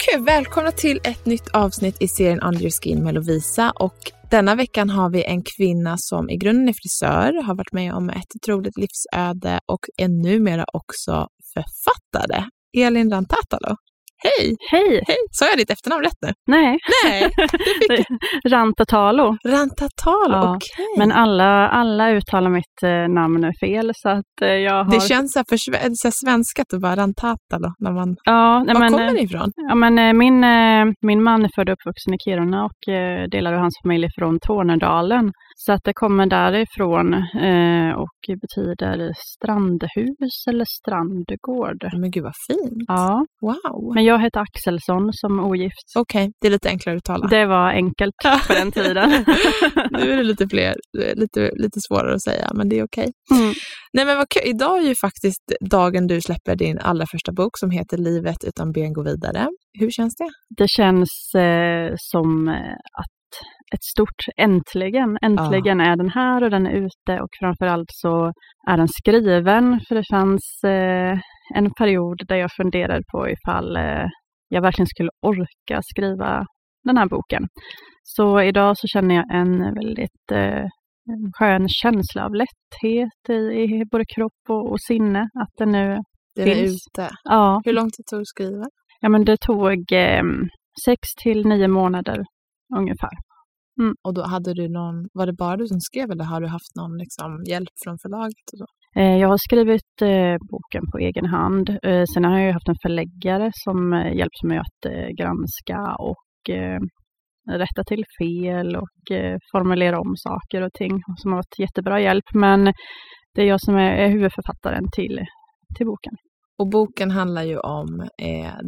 Kul! Välkomna till ett nytt avsnitt i serien Under your skin med Lovisa. Och denna veckan har vi en kvinna som i grunden är frisör, har varit med om ett otroligt livsöde och är numera också författare. Elin Rantatalo. Hej! Hej! Hej! Sa jag ditt efternamn rätt nu? Nej, Nej, Rantatalo. Rantatalo, Ja, okej. Men alla, alla uttalar mitt eh, namn fel så att eh, jag har... Det känns så för sve- så svenskat att bara Rantatalo. När man... ja, nej, Var men, kommer eh, det ifrån? Ja, men, eh, min, eh, min man är född och uppvuxen i Kiruna och eh, delar av hans familj från Tornedalen. Så att det kommer därifrån eh, och betyder strandhus eller strandgård. Men gud vad fint. Ja, Wow. men jag heter Axelsson som ogift. Okej, det är lite enklare att uttala. Det var enkelt på den tiden. nu är det lite, fler, lite, lite svårare att säga, men det är okej. Mm. Nej men vad kul. Idag är ju faktiskt dagen du släpper din allra första bok som heter Livet utan ben går vidare. Hur känns det? Det känns eh, som eh, att ett stort äntligen, äntligen är den här och den är ute och framförallt så är den skriven för det fanns eh, en period där jag funderade på ifall eh, jag verkligen skulle orka skriva den här boken. Så idag så känner jag en väldigt eh, skön känsla av lätthet i, i både kropp och, och sinne att den nu Den är Finns. ute. Ja, Hur lång tid tog det att skriva? ja men det tog eh, sex till nio månader ungefär. Och då hade du någon, var det bara du som skrev eller har du haft någon liksom, hjälp från förlaget? Och så? Eh, jag har skrivit eh, boken på egen hand. Eh, sen har jag haft en förläggare som hjälpt mig att granska och rätta till fel och formulera om saker och ting som har varit jättebra hjälp. Men det är jag som är huvudförfattaren till, till boken. Och boken handlar ju om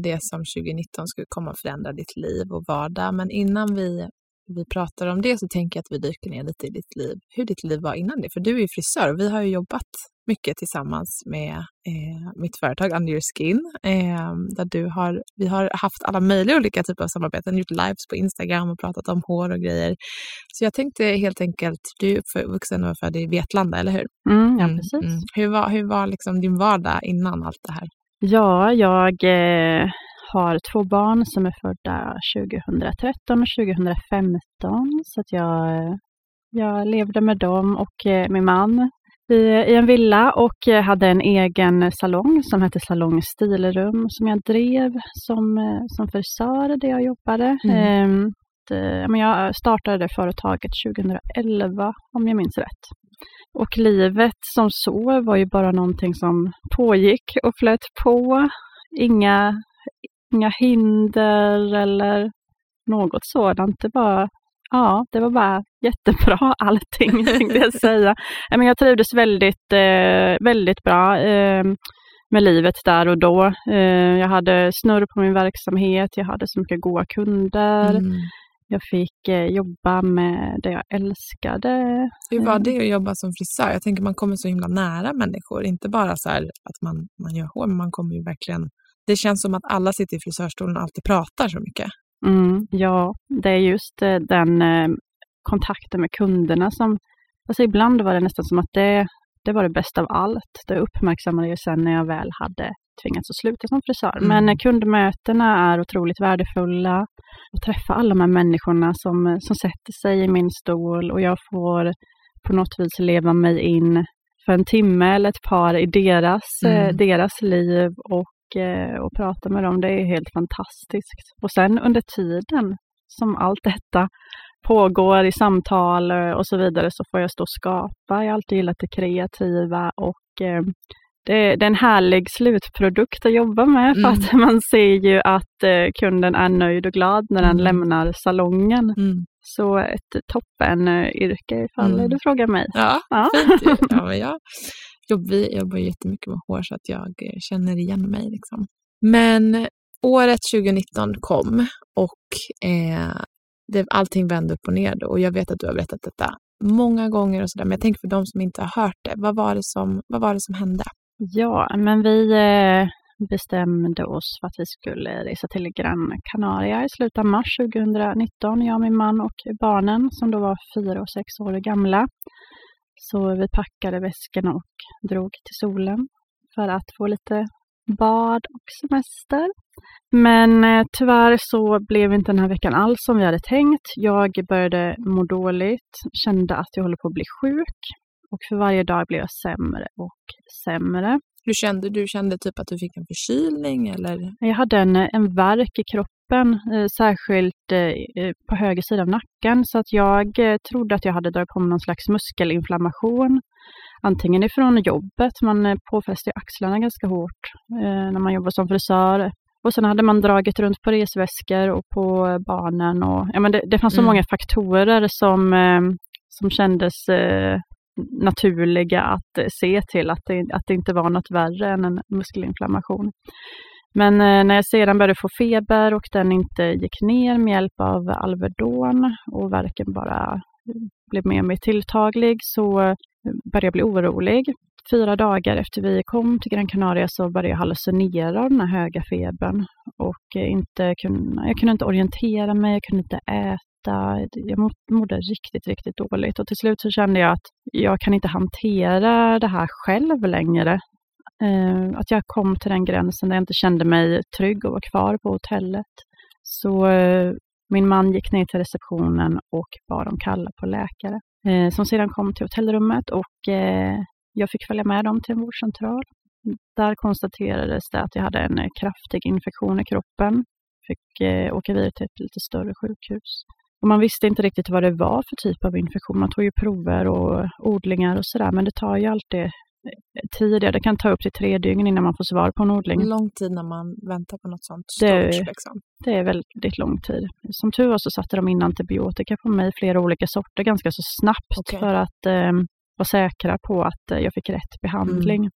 det som 2019 skulle komma att förändra ditt liv och vardag. Men innan vi, vi pratar om det så tänker jag att vi dyker ner lite i ditt liv. Hur ditt liv var innan det. För du är ju frisör och vi har ju jobbat mycket tillsammans med eh, mitt företag Under your skin. Eh, där du har, vi har haft alla möjliga olika typer av samarbeten, gjort lives på Instagram och pratat om hår och grejer. Så jag tänkte helt enkelt, du är uppvuxen och född i Vetlanda, eller hur? Mm, ja, Mm, precis. mm. Hur var, hur var liksom din vardag innan allt det här? Ja, jag eh, har två barn som är födda 2013 och 2015. Så att jag, jag levde med dem och eh, min man i, i en villa och eh, hade en egen salong som hette Salong Stilrum som jag drev som, eh, som frisör där jag jobbade. Mm. Ehm, men jag startade företaget 2011 om jag minns rätt. Och livet som så var ju bara någonting som pågick och flöt på. Inga, inga hinder eller något sådant. Det var, ja, det var bara jättebra allting, tänkte jag säga. Men jag trivdes väldigt, eh, väldigt bra eh, med livet där och då. Eh, jag hade snurr på min verksamhet, jag hade så mycket goda kunder. Mm. Jag fick eh, jobba med det jag älskade. Hur var det att jobba som frisör? Jag tänker man kommer så himla nära människor. Inte bara så här att man, man gör hår, men man kommer ju verkligen... Det känns som att alla sitter i frisörstolen och alltid pratar så mycket. Mm, ja, det är just eh, den eh, kontakten med kunderna som... Alltså ibland var det nästan som att det, det var det bästa av allt. Det uppmärksammade jag sen när jag väl hade tvingats att sluta som frisör. Mm. Men eh, kundmötena är otroligt värdefulla. Att träffa alla de här människorna som, som sätter sig i min stol och jag får på något vis leva mig in för en timme eller ett par i deras, Mm. deras liv och, och prata med dem. Det är helt fantastiskt. Och sen under tiden som allt detta pågår i samtal eh, och så vidare så får jag stå och skapa. Jag har alltid gillat det kreativa och eh, det, det är en härlig slutprodukt att jobba med för Mm. att man ser ju att eh, kunden är nöjd och glad när den Mm. lämnar salongen. Mm. Så ett toppen eh, yrke ifall Mm. du frågar mig. Ja, Ja. fint ja, jag, jobb, vi jobbar jättemycket med hår så att jag eh, känner igen mig. Liksom. Men eh, året 2019 kom och eh, det, allting vände upp och ner då. Och jag vet att du har berättat detta många gånger och sådär. Men jag tänker för de som inte har hört det. Vad var det som, vad var det som hände? Ja, men vi eh, bestämde oss för att vi skulle resa till Gran Canaria i slutet av mars 2019, jag, min man och barnen som då var fyra och sex år gamla. Så vi packade väskorna och drog till solen för att få lite bad och semester. Men eh, tyvärr så blev inte den här veckan alls som vi hade tänkt. Jag började må dåligt, kände att jag håller på att bli sjuk och för varje dag blev jag sämre och sämre. Du kände, du kände typ att du fick en förkylning eller? Jag hade en, en värk i kroppen, eh, särskilt eh, på höger sida av nacken, så att jag eh, trodde att jag hade dragit på mig någon slags muskelinflammation. Antingen ifrån jobbet, man eh, påfäster axlarna ganska hårt eh, när man jobbar som frisör. Och sen hade man dragit runt på resväskor och på barnen. Och, ja, men det, det fanns så Mm. många faktorer som, eh, som kändes eh, naturliga att eh, se till att det, att det inte var något värre än en muskelinflammation. Men eh, när jag sedan började få feber och den inte gick ner med hjälp av Alvedon och värken bara eh, blev mer och mer tilltaglig så började jag bli orolig. Fyra dagar efter vi kom till Gran Canaria så började jag hallucinera av den här höga febern och inte kunna, jag kunde inte orientera mig, jag kunde inte äta. Jag mådde riktigt, riktigt dåligt och till slut så kände jag att jag kan inte hantera det här själv längre. Eh, att jag kom till den gränsen där jag inte kände mig trygg och var kvar på hotellet. Så eh, min man gick ner till receptionen och bad dem kalla på läkare. Eh, som sedan kom till hotellrummet och jag fick följa med dem till en vårdcentral. Där konstaterades det att jag hade en kraftig infektion i kroppen. Fick åka vidare till ett lite större sjukhus. Och man visste inte riktigt vad det var för typ av infektion. Man tog ju prover och odlingar och sådär, men det tar ju alltid eh, tid. Det kan ta upp till tre dygn innan man får svar på en odling. Lång tid när man väntar på något sånt Det- stort. Liksom. Det är väldigt lång tid. Som tur var så satte de in antibiotika på mig, flera olika sorter, ganska så snabbt Okej. för att eh, vara säkra på att eh, jag fick rätt behandling.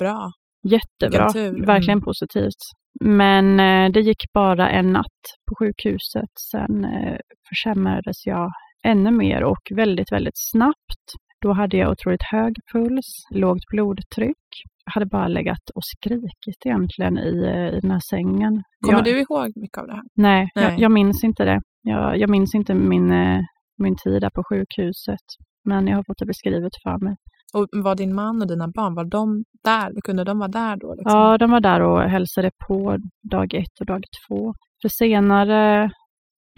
Bra. Jättebra. Mm. verkligen positivt. Men eh, det gick bara en natt på sjukhuset. Sen eh, försämrades jag ännu mer och väldigt, väldigt snabbt. Då hade jag otroligt hög puls, lågt blodtryck. Jag hade bara legat och skrikit egentligen i, eh, i den här sängen. Kommer jag, du ihåg mycket av det här? Nej, Nej. Jag, jag minns inte det. Jag, jag minns inte min, eh, min tid där på sjukhuset. Men jag har fått det beskrivet för mig. Och var din man och dina barn, var de där? Kunde de vara där då? Liksom? Ja, de var där och hälsade på dag ett och dag två. För senare,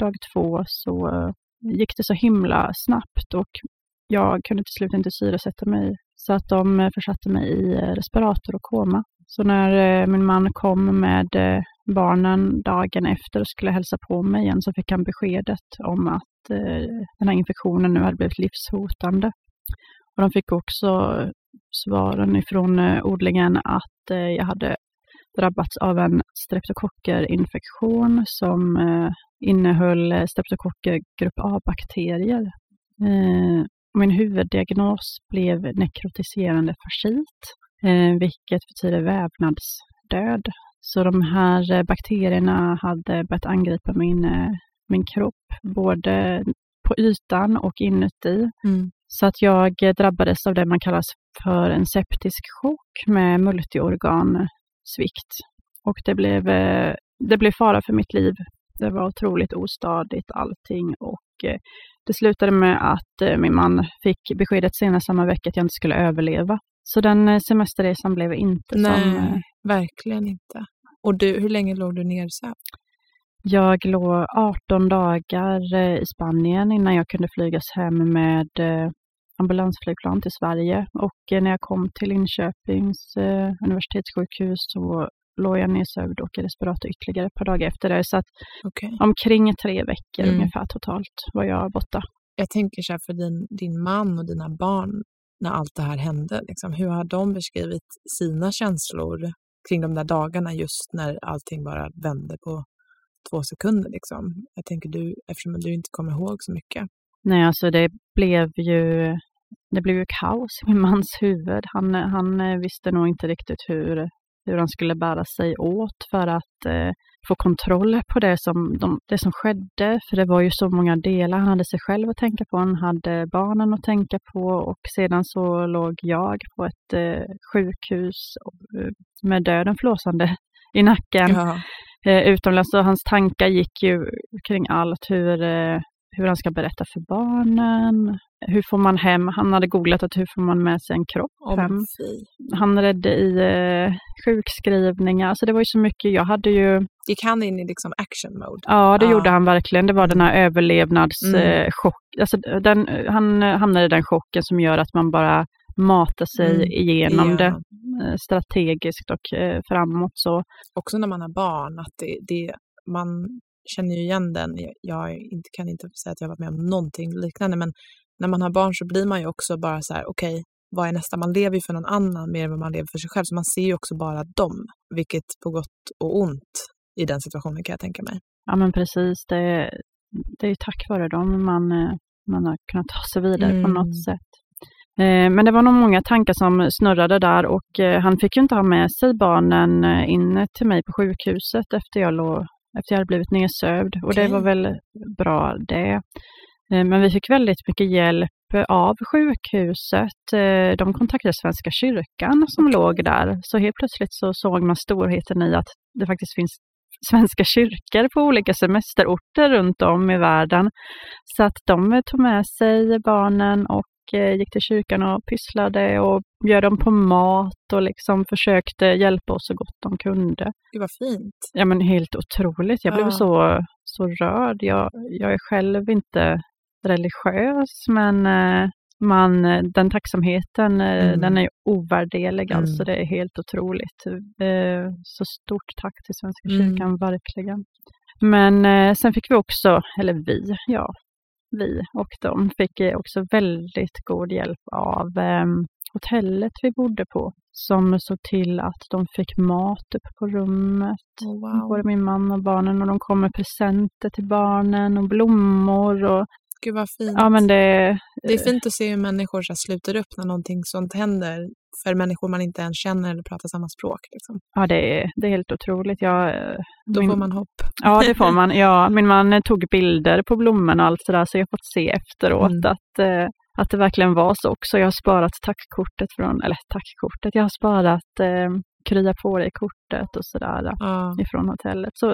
dag två, så eh, gick det så himla snabbt och jag kunde till slut inte syresätta mig. Så att de eh, försatte mig i eh, respirator och koma. Så när min man kom med barnen dagen efter och skulle hälsa på mig igen så fick han beskedet om att den här infektionen nu hade blivit livshotande. Och de fick också svaren ifrån eh, odlingen att eh, jag hade drabbats av en streptokockerinfektion som eh, innehöll streptokocker grupp A-bakterier. Min huvuddiagnos blev nekrotiserande fascit, vilket betyder vävnadsdöd. Så de här bakterierna hade börjat angripa min, min kropp, både på ytan och inuti. Mm. Så att jag eh, drabbades av det man kallar för en septisk chock med multiorgansvikt. Och det blev, eh, det blev fara för mitt liv. Det var otroligt ostadigt allting och eh, det slutade med att min man fick beskedet senare samma vecka att jag inte skulle överleva. Så den semesterresan blev inte som... Nej, verkligen inte. Och du, hur länge låg du nedsövd? Jag låg 18 dagar i Spanien innan jag kunde flygas hem med ambulansflygplan till Sverige. Och eh, när jag kom till Linköpings eh, universitetssjukhus så låg jag nedsövd och i respirator ytterligare ett par dagar efter det. Så att Okej. omkring tre veckor Mm. ungefär totalt var jag borta. Jag tänker så här för din, din man och dina barn när allt det här hände. Liksom, hur har de beskrivit sina känslor kring de där dagarna just när allting bara vände på två sekunder? Liksom? Jag tänker du, eftersom du inte kommer ihåg så mycket. Nej, alltså det blev ju, det blev ju kaos i min mans huvud. Han, han eh, visste nog inte riktigt hur, hur han skulle bära sig åt för att eh, få kontroll på det som, de, det som skedde. För det var ju så många delar. Han hade sig själv att tänka på, han hade barnen att tänka på och sedan så låg jag på ett eh, sjukhus eh, med döden flåsande i nacken Ja. eh, utomlands. Och hans tankar gick ju kring allt, hur, eh, hur han ska berätta för barnen, hur får man hem, han hade googlat att hur får man med sig en kropp Om hem. fy. Han redde i eh, sjukskrivningar, alltså det var ju så mycket, jag hade ju, Gick han in i liksom action mode? ja det Ja. gjorde han verkligen, det var den här överlevnadschock, Mm. eh, chock. alltså den, han hamnade i den chocken som gör att man bara matar sig Mm, igenom det Igenom. eh, strategiskt och eh, framåt så. Också när man har barn, att det, det, man känner ju igen den. Jag- inte, kan inte säga att jag varit med om någonting liknande, men när man har barn så blir man ju också bara så här, okej, vad är nästa? Man lever ju för någon annan mer än vad man lever för sig själv, så man ser ju också bara dem, vilket på gott och ont i den situationen kan jag tänka mig. Ja men precis, det, det är ju tack vare dem man, eh, man har kunnat ta sig vidare på Mm. något sätt. Eh, Men det var nog många tankar som snurrade där och eh, han fick ju inte ha med sig barnen in till mig på sjukhuset efter jag, låg, efter jag hade blivit nedsövd. Och det Okej. var väl bra det. Eh, Men vi fick väldigt mycket hjälp av sjukhuset. Eh, De kontaktade Svenska kyrkan som låg där. Så helt plötsligt så såg man storheten i att det faktiskt finns svenska kyrkor på olika semesterorter runt om i världen. Så att de tog med sig barnen och gick till kyrkan och pysslade och bjöd dem på mat och liksom försökte hjälpa oss så gott de kunde. Gud vad fint. Ja men helt otroligt. Jag blev Ja. så, så rörd. Jag, jag är själv inte religiös men eh, man, eh, den tacksamheten eh, Mm. den är ju ovärderlig. Mm. Alltså det är helt otroligt. Eh, Så stort tack till Svenska Mm. kyrkan, verkligen. Men eh, sen fick vi också, eller vi, ja, vi och de fick eh, också väldigt god hjälp av eh, hotellet vi bodde på som såg till att de fick mat upp på rummet Oh, wow. både min man och barnen och de kom med presenter till barnen och blommor. Och, Gud vad fint. ja, men det, Det är fint att se hur människor så sluter upp när någonting sånt händer för människor man inte ens känner eller pratar samma språk. Liksom. ja, det, är, det är helt otroligt. Jag, eh, Då min, får man hopp. Ja, det får man. Ja, min man eh, tog bilder på blommorna och allt sådär så jag har fått se efteråt Mm. att, eh, att det verkligen var så också. Jag har sparat tackkortet från, eller tackkortet, jag har sparat eh, krya på dig-kortet och sådär Ja. ifrån hotellet. Så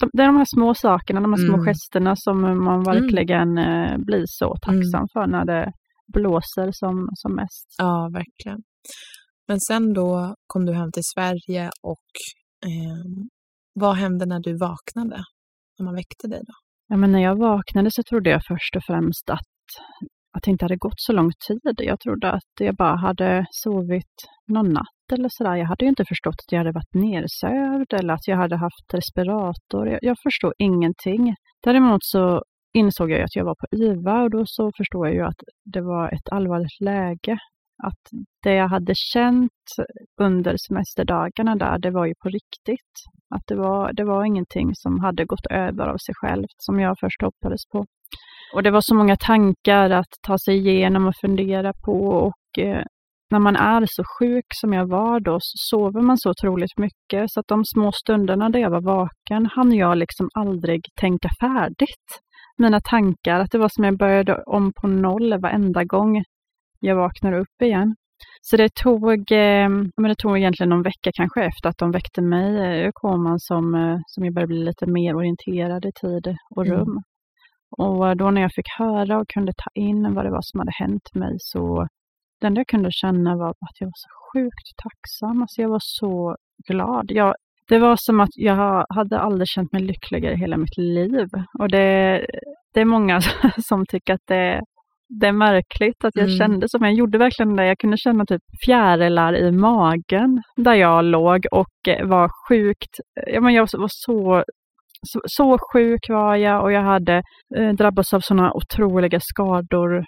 de, det är de här små sakerna, de här små Mm. gesterna som man verkligen eh, blir så tacksam Mm. för när det blåser som, som mest. ja, verkligen. Men sen då kom du hem till Sverige och ehm, vad hände när du vaknade? När man väckte dig då? Ja, men när jag vaknade så trodde jag först och främst att, att det inte hade gått så lång tid. Jag trodde att jag bara hade sovit någon natt eller sådär. Jag hade ju inte förstått att jag hade varit nersövd eller att jag hade haft respirator. Jag, jag förstod ingenting. Däremot så insåg jag ju att jag var på IVA och då så förstod jag ju att det var ett allvarligt läge. Att det jag hade känt under semesterdagarna där, det var ju på riktigt. Att det var, det var ingenting som hade gått över av sig självt som jag först hoppades på. Och det var så många tankar att ta sig igenom och fundera på och eh, när man är så sjuk som jag var då så sover man så otroligt mycket så att de små stunderna där jag var vaken hann jag liksom aldrig tänka färdigt. Mina tankar, att det var som jag började om på noll varenda gång jag vaknar upp igen. Så det tog, eh, men det tog egentligen någon vecka kanske efter att de väckte mig eh, ur koman som, eh, som jag började bli lite mer orienterad i tid och Mm. rum. Och då när jag fick höra och kunde ta in vad det var som hade hänt mig så det enda jag kunde känna var att jag var så sjukt tacksam. Alltså jag var så glad. Jag, det var som att jag hade aldrig känt mig lyckligare i hela mitt liv. Och det, det är många som tycker att det, det är märkligt att jag Mm. kände som jag gjorde verkligen det. Jag kunde känna typ fjärilar i magen där jag låg och var sjukt, ja men jag var så så, så sjuk var jag och jag hade eh, drabbats av sådana otroliga skador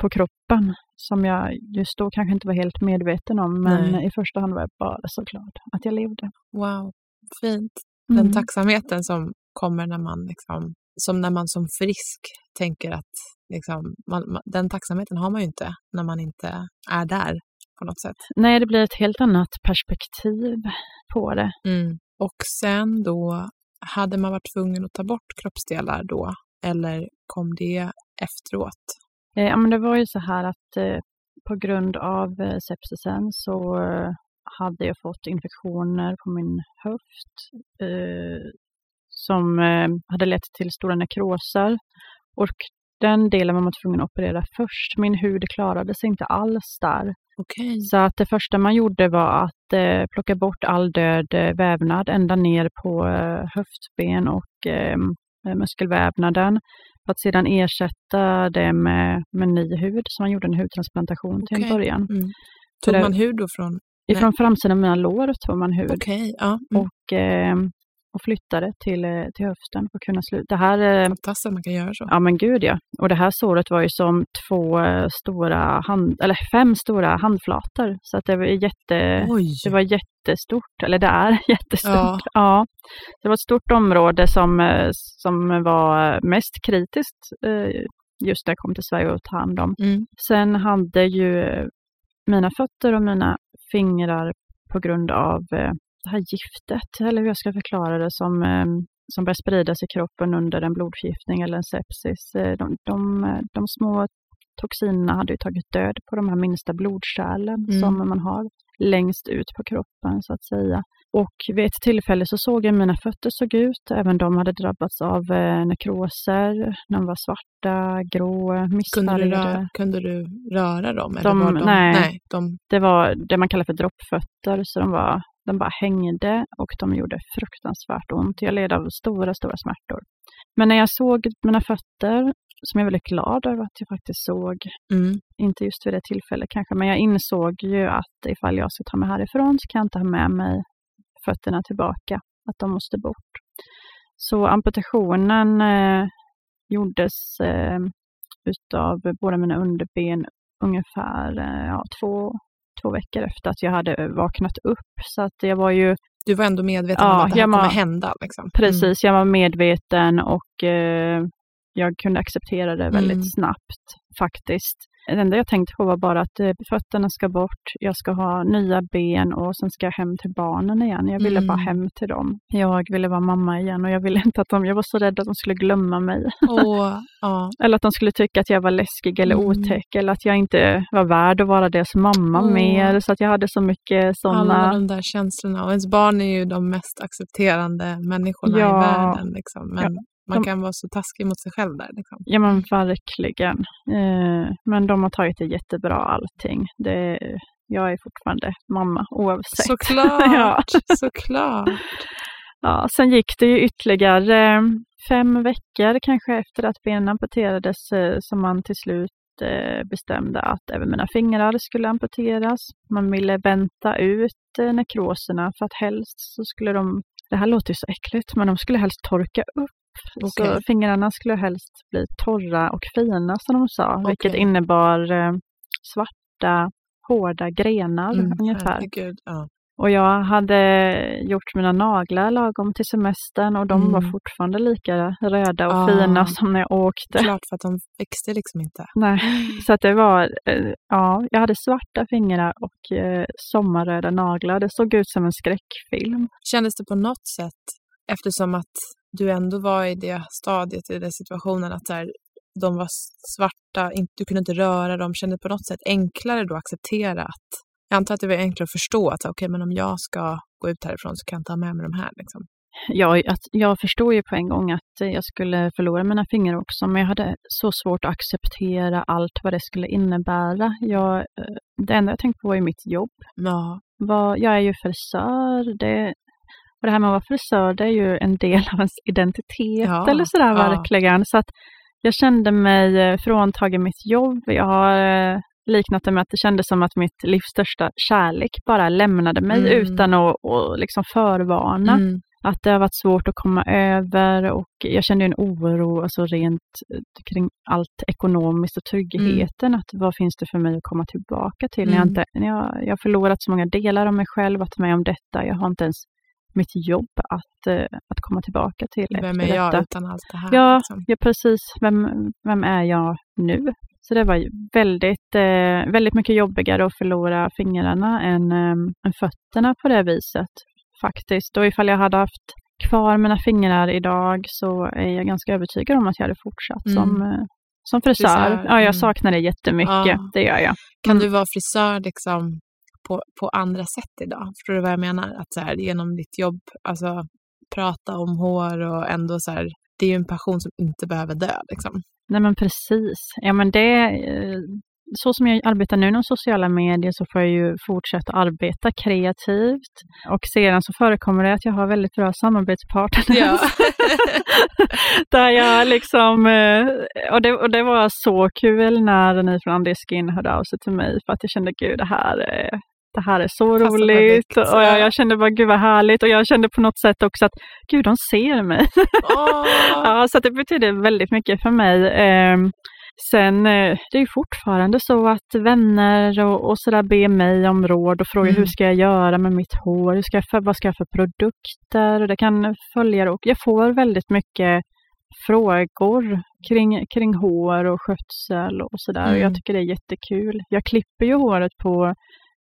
på kroppen som jag just då kanske inte var helt medveten om. Men Nej. i första hand var jag bara så glad att jag levde. Wow, fint. Mm. Den tacksamheten som kommer när man, liksom, som när man som frisk tänker att liksom, man, man, den tacksamheten har man ju inte när man inte är där på något sätt. Nej, det blir ett helt annat perspektiv på det. Mm. Och sen då, hade man varit tvungen att ta bort kroppsdelar då? Eller kom det efteråt? Eh, ja, men det var ju så här att eh, på grund av eh, sepsisen så hade jag fått infektioner på min höft eh, som hade lett till stora nekroser. Och den delen var man tvungen att operera först. Min hud klarade sig inte alls där. Okej. Så att det första man gjorde var att eh, plocka bort all död vävnad ända ner på eh, höftben och muskelvävnaden. För att sedan ersätta det med, med ny hud, så man gjorde en hudtransplantation till en början. Mm. Tog man hud då från... Ifrån framsidan av mina lår tog man hud Okej, ja. Mm. och, eh, och flyttade till, eh, till höften för att kunna sluta. Det här, eh, Fantastiskt att man kan göra så. ja men gud ja. Och det här såret var ju som två eh, stora, hand, eller fem stora handflator. Så att det var jätte, Oj! det var jättestort, eller det är jättestort. Ja. Ja. Det var ett stort område som, som var mest kritiskt just när jag kom till Sverige att ta hand om. Mm. Sen hade ju mina fötter och mina fingrar på grund av det här giftet, eller hur jag ska förklara det, som, eh, som börjar spridas i kroppen under en blodförgiftning eller en sepsis. Eh, De, de, de små toxinerna hade ju tagit död på de här minsta blodkärlen Mm. som man har längst ut på kroppen så att säga. Och vid ett tillfälle så såg jag mina fötter såg ut. Även de hade drabbats av eh, nekroser. De var svarta, grå, Kunde, du missfärgade. röra, kunde du röra dem? Eller De- de, nej. nej de, Det var det man kallar för droppfötter, så de, var, de bara hängde och de gjorde fruktansvärt ont. Jag led av stora, stora smärtor. Men när jag såg mina fötter, som jag är väldigt glad över att jag faktiskt såg, mm. inte just vid det tillfället kanske, men jag insåg ju att ifall jag ska ta mig härifrån så kan jag inte ha med mig fötterna tillbaka, att de måste bort. Så amputationen eh, gjordes eh, utav båda mina underben ungefär eh, ja, två, två veckor efter att jag hade vaknat upp. Så att jag var ju Du var ändå medveten Ja, om att det här kommer var- hända? Liksom. precis, jag var medveten och eh, jag kunde acceptera det väldigt Mm. snabbt faktiskt. Det enda jag tänkte på var bara att eh, fötterna ska bort, jag ska ha nya ben och sen ska jag hem till barnen igen. Jag ville bara Mm. hem till dem. Jag ville vara mamma igen och jag ville inte att de, jag var så rädd att de skulle glömma mig. Åh, ja. Eller att de skulle tycka att jag var läskig eller Mm. otäck eller att jag inte var värd att vara deras mamma Åh. mer. Så att jag hade så mycket Alla sådana. de där känslorna. Och ens barn är ju de mest accepterande människorna Ja. i världen. Liksom. Men man kan vara så taskig mot sig själv där. Liksom. Ja men verkligen. Eh, men de har tagit det jättebra allting. Det, jag är fortfarande mamma oavsett. Såklart! Ja. Såklart! Ja, sen gick det ju ytterligare eh, fem veckor kanske efter att benen amputerades eh, som man till slut eh, bestämde att även mina fingrar skulle amputeras. Man ville vänta ut nekroserna för att helst så skulle de, det här låter ju så äckligt, men de skulle helst torka upp. Så Okej. fingrarna skulle helst bli torra och fina som de sa, vilket Okej. innebar eh, svarta, hårda grenar Mm, ungefär. Ja. Och jag hade gjort mina naglar lagom till semestern och de var Mm. fortfarande lika röda och Ah. fina som när jag åkte. Klart för att de växte liksom inte. Nej. Så att det var, eh, ja, jag hade svarta fingrar och eh, sommarröda naglar. Det såg ut som en skräckfilm. Kändes det på något sätt, eftersom att du ändå var i det stadiet, i den situationen, att så här, de var svarta, inte, du kunde inte röra dem, kändes det på något sätt enklare då att acceptera att jag antar att det var enklare att förstå att okej, men om jag ska gå ut härifrån så kan jag ha med mig de här. Liksom. Jag, att, jag förstod ju på en gång att jag skulle förlora mina fingrar också, men jag hade så svårt att acceptera allt vad det skulle innebära. Jag, eh, det enda jag tänkte på var ju mitt jobb. Ja, vad, jag är ju frisör. Det, och det här med att vara frisör, det är ju en del av ens identitet Ja, eller sådär ja. verkligen. Så att jag kände mig eh, fråntagen mitt jobb. Jag har eh, liknat det med att det kändes som att mitt livs största kärlek bara lämnade mig Mm. utan att, att liksom förvarna. mm. Att det har varit svårt att komma över och jag kände en oro alltså rent eh, kring allt ekonomiskt och tryggheten. Att vad finns det för mig att komma tillbaka till? När jag, Mm. inte, när jag, jag har förlorat så många delar av mig själv, varit med om detta. Jag har inte ens mitt jobb att, eh, att komma tillbaka till Vem är jag detta. utan allt det här? Ja, liksom? ja, precis. Vem, vem är jag nu? Så det var väldigt, eh, väldigt mycket jobbigare att förlora fingrarna än, eh, än fötterna på det viset. Faktiskt. Och ifall jag hade haft kvar mina fingrar idag så är jag ganska övertygad om att jag hade fortsatt Mm. som, eh, som frisör. Frisör, Ja, jag mm. saknar det jättemycket. Ja. Det gör jag. Kan du vara frisör liksom på, på andra sätt idag? Förstår du vad jag menar? Att så här, genom ditt jobb, alltså prata om hår och ändå så här, det är ju en passion som inte behöver dö. Liksom. Nej men precis. Ja men det, eh, så som jag arbetar nu inom sociala medier så får jag ju fortsätta arbeta kreativt. Och sedan så förekommer det att jag har väldigt bra samarbetspartners. Ja. Där jag liksom, eh, och det, och det var så kul när ni från Andeskin hörde av sig till mig för att jag kände gud det här det här är så roligt. Och jag, jag, kände bara, gud vad härligt. Och jag kände på något sätt också att, gud de ser mig. Oh. ja, så det betyder väldigt mycket för mig. Eh, sen, eh, det är fortfarande så att vänner och, och sådär ber mig om råd och frågar mm. hur ska jag göra med mitt hår? Hur ska jag för, vad ska jag för produkter? Det kan följa och jag får väldigt mycket frågor kring, kring hår och skötsel och sådär. Mm. Och jag tycker det är jättekul. Jag klipper ju håret på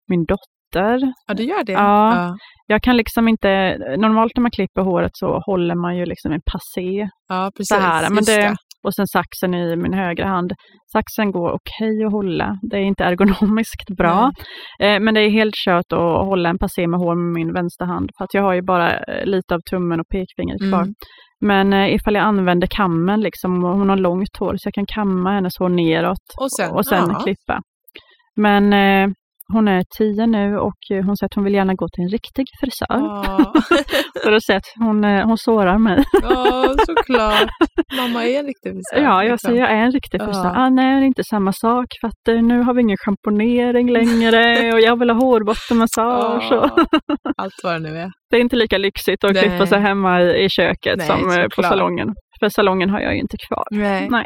min dotter. Ja, du gör det? Ja. ja. Jag kan liksom inte, normalt när man klipper håret så håller man ju liksom en passé. Ja, precis. Så här. Men det, och sen saxen i min högra hand. Saxen går okej okay att hålla. Det är inte ergonomiskt bra. Eh, men det är helt kört att hålla en passé med hår med min vänstra hand. För att jag har ju bara eh, lite av tummen och pekfingret kvar. Mm. Men eh, ifall jag använder kammen, liksom, hon har långt hår, så jag kan kamma hennes hår neråt och sen, och sen klippa. Men eh, hon är tio nu och hon säger att hon vill gärna gå till en riktig frisör. Oh. För att säga att hon, eh, hon sårar mig. Ja, såklart. Mamma är en riktig frisör. Ja, jag säger jag är en riktig frisör. Ja. Ah, nej, det är inte samma sak för att eh, nu har vi ingen schamponering längre och jag vill ha hårbottenmassage. Oh. Allt vad det nu är. Det är inte lika lyxigt att klippa sig hemma i, i köket nej, som eh, på salongen. För salongen har jag ju inte kvar. Nej. nej.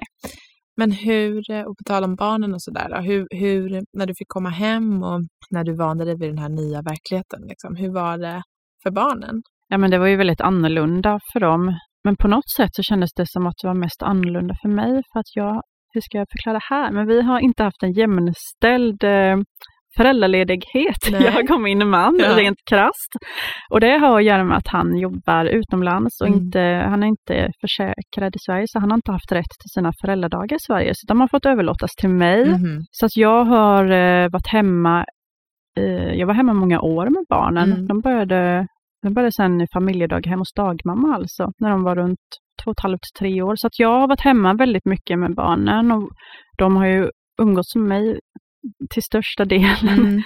Men hur, eh, och på tal om barnen och sådär, hur, hur, när du fick komma hem och när du vande dig vid den här nya verkligheten, liksom, hur var det för barnen? Ja, men det var ju väldigt annorlunda för dem. Men på något sätt så kändes det som att det var mest annorlunda för mig, för att jag, hur ska jag förklara det här? Men vi har inte haft en jämställd eh, föräldraledighet. Nej. Jag kom in man, ja. rent krast. Och det har att göra med att han jobbar utomlands och mm. inte, han är inte försäkrad i Sverige, så han har inte haft rätt till sina föräldradagar i Sverige. Så de har fått överlåtas till mig. Mm. Så att jag har eh, varit hemma, eh, jag var hemma många år med barnen. Mm. De började de började sen i familjedaghem hos dagmamma alltså, när de var runt två och ett halvt, tre år. Så att jag har varit hemma väldigt mycket med barnen och de har ju umgåtts med mig till största delen. Mm.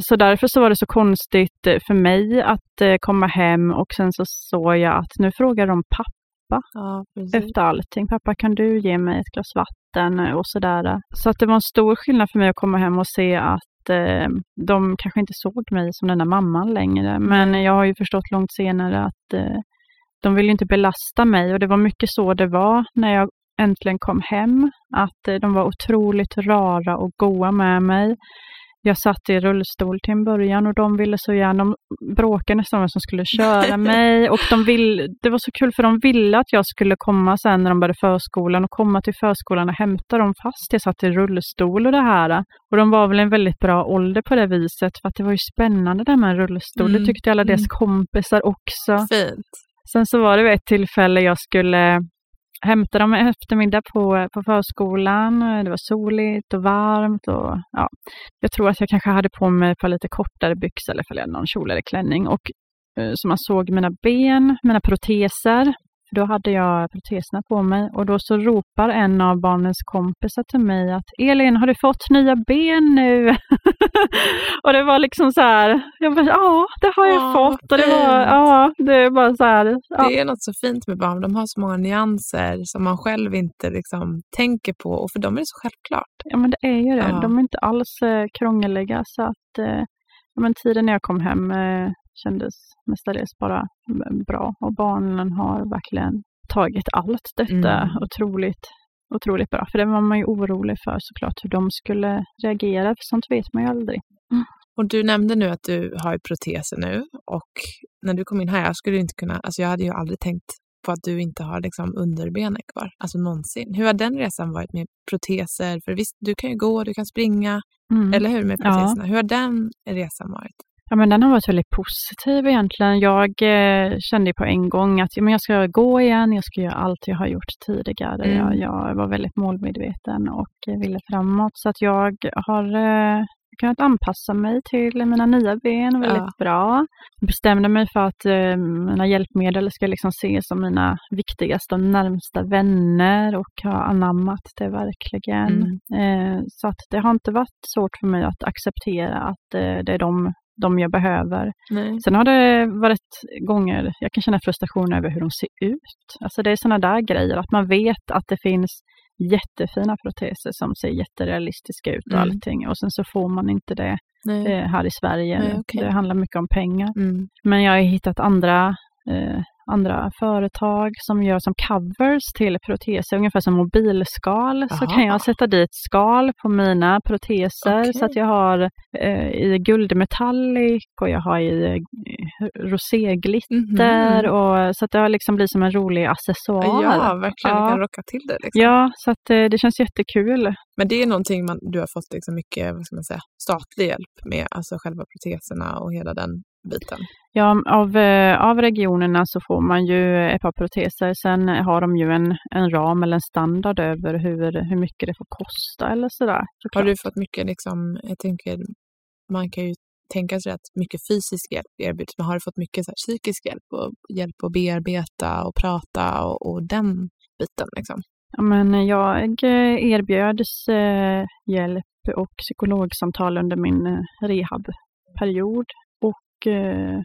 Så därför så var det så konstigt eh, för mig att eh, komma hem och sen så såg jag att nu frågar de pappa ja, efter allting. Pappa kan du ge mig ett glas vatten och sådär. Så att det var en stor skillnad för mig att komma hem och se att eh, de kanske inte såg mig som den där mamman längre. Men jag har ju förstått långt senare att eh, de vill inte belasta mig och det var mycket så det var när jag äntligen kom hem, att eh, de var otroligt rara och goa med mig. Jag satt i rullstol till en början och de ville så gärna, de bråkade nästan om vem som skulle köra mig och de vill, det var så kul för de ville att jag skulle komma sen när de började förskolan och komma till förskolan och hämta dem fast jag satt i rullstol och det här. Och de var väl en väldigt bra ålder på det viset för att det var ju spännande det här med en rullstol. Mm. Det tyckte alla deras mm. kompisar också. Fint. Sen så var det vid ett tillfälle jag skulle hämtade dem en eftermiddag på, på förskolan. Det var soligt och varmt. Och, ja. Jag tror att jag kanske hade på mig ett par lite kortare byxor eller någon kjol eller klänning. Och eh, så man såg mina ben, mina proteser. Då hade jag proteserna på mig och då så ropar en av barnens kompisar till mig att Elin, har du fått nya ben nu? och det var liksom så här, jag bara, ja, det har jag ja, fått. Och det var, ja, det är bara så här. Ja. Det är något så fint med barn, de har så många nyanser som man själv inte liksom tänker på och för dem är det så självklart. Ja, men det är ju det. Ja. De är inte alls eh, krångeliga så att eh, men tiden när jag kom hem eh, kändes mestadels bara bra och barnen har verkligen tagit allt detta mm. otroligt, otroligt bra. För det var man ju orolig för såklart hur de skulle reagera, för sånt vet man ju aldrig. Mm. Och du nämnde nu att du har proteser nu och när du kom in här, jag skulle inte kunna, alltså jag hade ju aldrig tänkt på att du inte har liksom underbenet kvar, alltså någonsin. Hur har den resan varit med proteser? För visst, du kan ju gå, du kan springa, mm. eller hur med proteserna? Ja. Hur har den resan varit? Ja, men den har varit väldigt positiv egentligen. Jag eh, kände på en gång att ja, men jag ska gå igen, jag ska göra allt jag har gjort tidigare. Mm. Jag, jag, var väldigt målmedveten och ville framåt. Så att jag har, eh, kunnat anpassa mig till mina nya ben väldigt ja. bra. Jag bestämde mig för att eh, mina hjälpmedel ska liksom ses som mina viktigaste och närmsta vänner och har anammat det verkligen. Mm. Eh, så att det har inte varit svårt för mig att acceptera att eh, det är de de jag behöver. Nej. Sen har det varit gånger jag kan känna frustration över hur de ser ut. Alltså det är sådana där grejer, att man vet att det finns jättefina proteser som ser jätterealistiska ut och mm. allting och sen så får man inte det eh, här i Sverige. Nej, okay. Det handlar mycket om pengar. Mm. Men jag har hittat andra eh, andra företag som gör som covers till proteser, ungefär som mobilskal. Aha. Så kan jag sätta dit skal på mina proteser okay. så att jag har eh, i guldmetallic och jag har i eh, roséglitter mm -hmm. och så att det liksom blivit som en rolig accessoar. Ja, verkligen. Ja. kan rocka till det. Liksom. Ja, så att eh, det känns jättekul. Men det är någonting man, du har fått liksom mycket vad ska man säga, statlig hjälp med, alltså själva proteserna och hela den biten? Ja, av, eh, av regionerna så får man ju ett par proteser. Sen har de ju en, en ram eller en standard över hur, hur mycket det får kosta eller sådär. Har du fått mycket, liksom, jag tänker, man kan ju tänka sig att mycket fysisk hjälp erbjuds, men har du fått mycket så här, psykisk hjälp och hjälp att bearbeta och prata och, och den biten? Liksom? Ja, men jag eh, erbjöds eh, hjälp och psykologsamtal under min eh, rehabperiod Eh,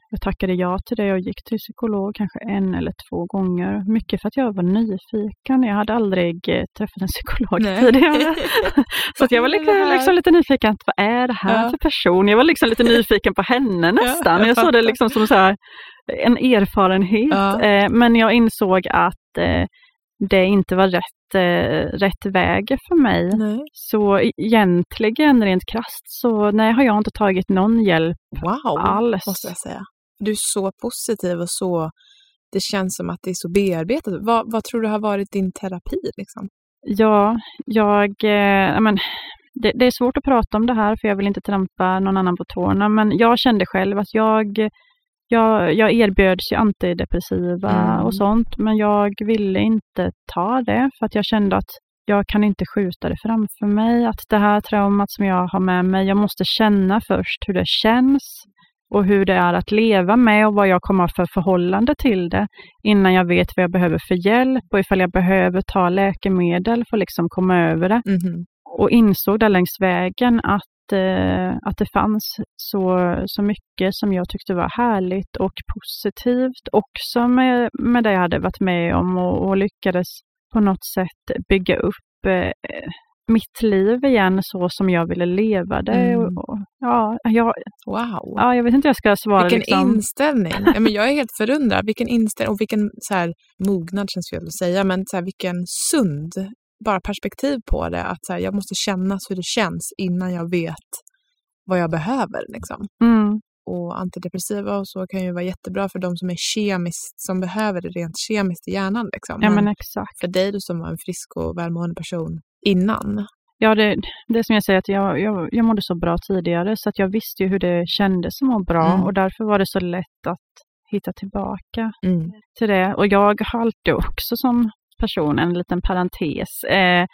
jag tackade ja till det och gick till psykolog kanske en eller två gånger. Mycket för att jag var nyfiken. Jag hade aldrig eh, träffat en psykolog Nej. tidigare. så jag var liksom, liksom, lite nyfiken, vad är det här ja. för person? Jag var liksom lite nyfiken på henne nästan. Ja, jag, jag såg det liksom som så här, en erfarenhet. Ja. Eh, men jag insåg att det inte var rätt, eh, rätt väg för mig. Nej. Så egentligen rent krast så nej, har jag inte tagit någon hjälp wow, alls. måste jag säga. Du är så positiv och så, det känns som att det är så bearbetat. Vad, vad tror du har varit din terapi? Liksom? Ja, jag, eh, men, det, det, är svårt att prata om det här för jag vill inte trampa någon annan på tårna, men jag kände själv att jag jag, jag erbjöds ju antidepressiva mm. och sånt, men jag ville inte ta det för att jag kände att jag kan inte skjuta det framför mig. Att det här traumat som jag har med mig, jag måste känna först hur det känns och hur det är att leva med och vad jag kommer ha för förhållande till det innan jag vet vad jag behöver för hjälp och ifall jag behöver ta läkemedel för att liksom komma över det. Mm. Och insåg där längs vägen att att det fanns så, så mycket som jag tyckte var härligt och positivt också med, med det jag hade varit med om och, och lyckades på något sätt bygga upp eh, mitt liv igen så som jag ville leva det. Mm. Och, ja, jag, wow. ja, jag vet inte hur jag ska svara. Vilken liksom. inställning! ja, men jag är helt förundrad. Vilken inställning och vilken så här, mognad känns fel att säga, men så här, vilken sund bara perspektiv på det. Att så här, jag måste känna hur det känns innan jag vet vad jag behöver. Liksom. Mm. Och antidepressiva och så kan ju vara jättebra för de som är kemiskt, som behöver det rent kemiskt i hjärnan. Liksom. Ja, men exakt. För dig som var en frisk och välmående person innan. Ja, det, det som jag säger, att jag, jag, jag mådde så bra tidigare så att jag visste ju hur det kändes att må bra mm. och därför var det så lätt att hitta tillbaka mm. till det. Och jag har alltid också som person, en liten parentes, eh,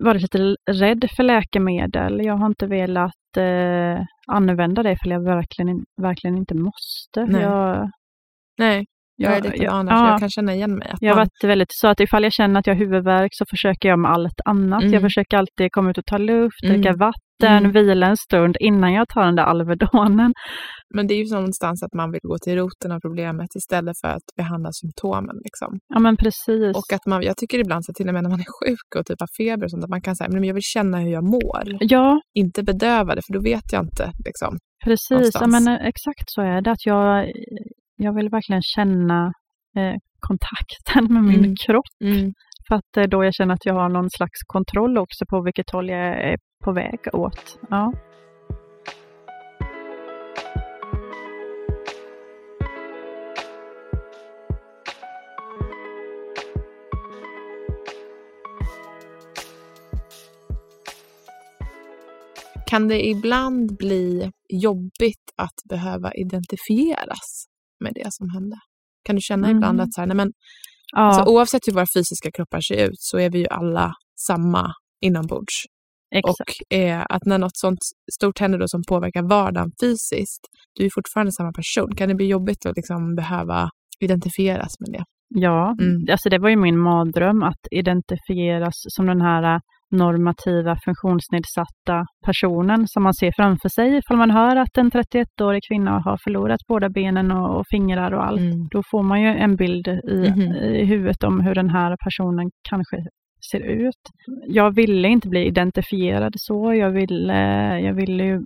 varit lite rädd för läkemedel. Jag har inte velat eh, använda det för jag verkligen, verkligen inte måste. Nej. Jag, Nej. Jag är likadan, ja, jag, kan känna igen mig. jag har varit väldigt så att ifall jag känner att jag har huvudvärk så försöker jag med allt annat. Mm. Jag försöker alltid komma ut och ta luft, mm. dricka vatten, mm. vila en stund innan jag tar den där Alvedonen. Men det är ju någonstans att man vill gå till roten av problemet istället för att behandla symptomen. Liksom. Ja, men precis. Och att man, jag tycker ibland så till och med när man är sjuk och typ har feber och sånt, att man kan säga, men jag vill känna hur jag mår. Ja. Inte bedöva det, för då vet jag inte. Liksom, precis, ja, men eh, exakt så är det. Att jag, jag vill verkligen känna eh, kontakten med min mm. kropp. Mm. För att det är då jag känner att jag har någon slags kontroll också på vilket håll jag är på väg åt. Ja. Kan det ibland bli jobbigt att behöva identifieras med det som hände? Kan du känna mm. ibland att så här, nej men, ja. alltså, oavsett hur våra fysiska kroppar ser ut så är vi ju alla samma inombords. Exakt. Och eh, att när något sånt stort händer då som påverkar vardagen fysiskt, du är fortfarande samma person. Kan det bli jobbigt att liksom behöva identifieras med det? Ja, Mm. alltså det var ju min mardröm att identifieras som den här normativa funktionsnedsatta personen som man ser framför sig ifall man hör att en 31-årig kvinna har förlorat båda benen och, och fingrar och allt. Mm. Då får man ju en bild i, Mhm. i huvudet om hur den här personen kanske ser ut. Jag ville inte bli identifierad så. Jag ville, jag ville ju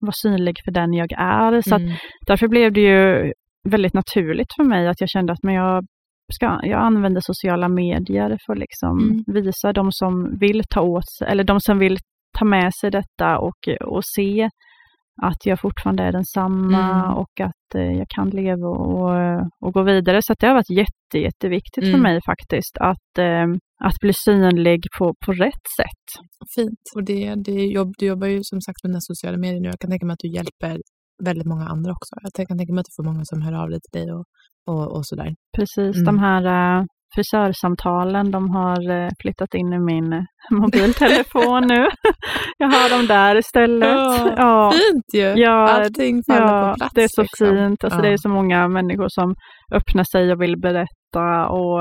vara synlig för den jag är. Så Mm. Därför blev det ju väldigt naturligt för mig att jag kände att men jag, ska, jag använder sociala medier för att liksom Mm. visa de som vill ta åt sig, eller de som vill ta med sig detta och, och se att jag fortfarande är densamma Mm. och att eh, jag kan leva och, och gå vidare. Så det har varit jätte, jätteviktigt för Mm. mig faktiskt att, eh, att bli synlig på, på rätt sätt. Fint. Och det, det jobb, du jobbar ju som sagt med dina sociala medier nu. Jag kan tänka mig att du hjälper väldigt många andra också. Jag kan tänka mig att du får många som hör av dig till dig och, och, och sådär. Precis, Mm. de här uh, frisörsamtalen, de har eh, flyttat in i min eh, mobiltelefon nu. jag har dem där istället. Ja, Ja, Fint ju! ja, Allting faller ja på plats. det är så liksom. fint. Alltså, Ja. Det är så många människor som öppnar sig och vill berätta. Och,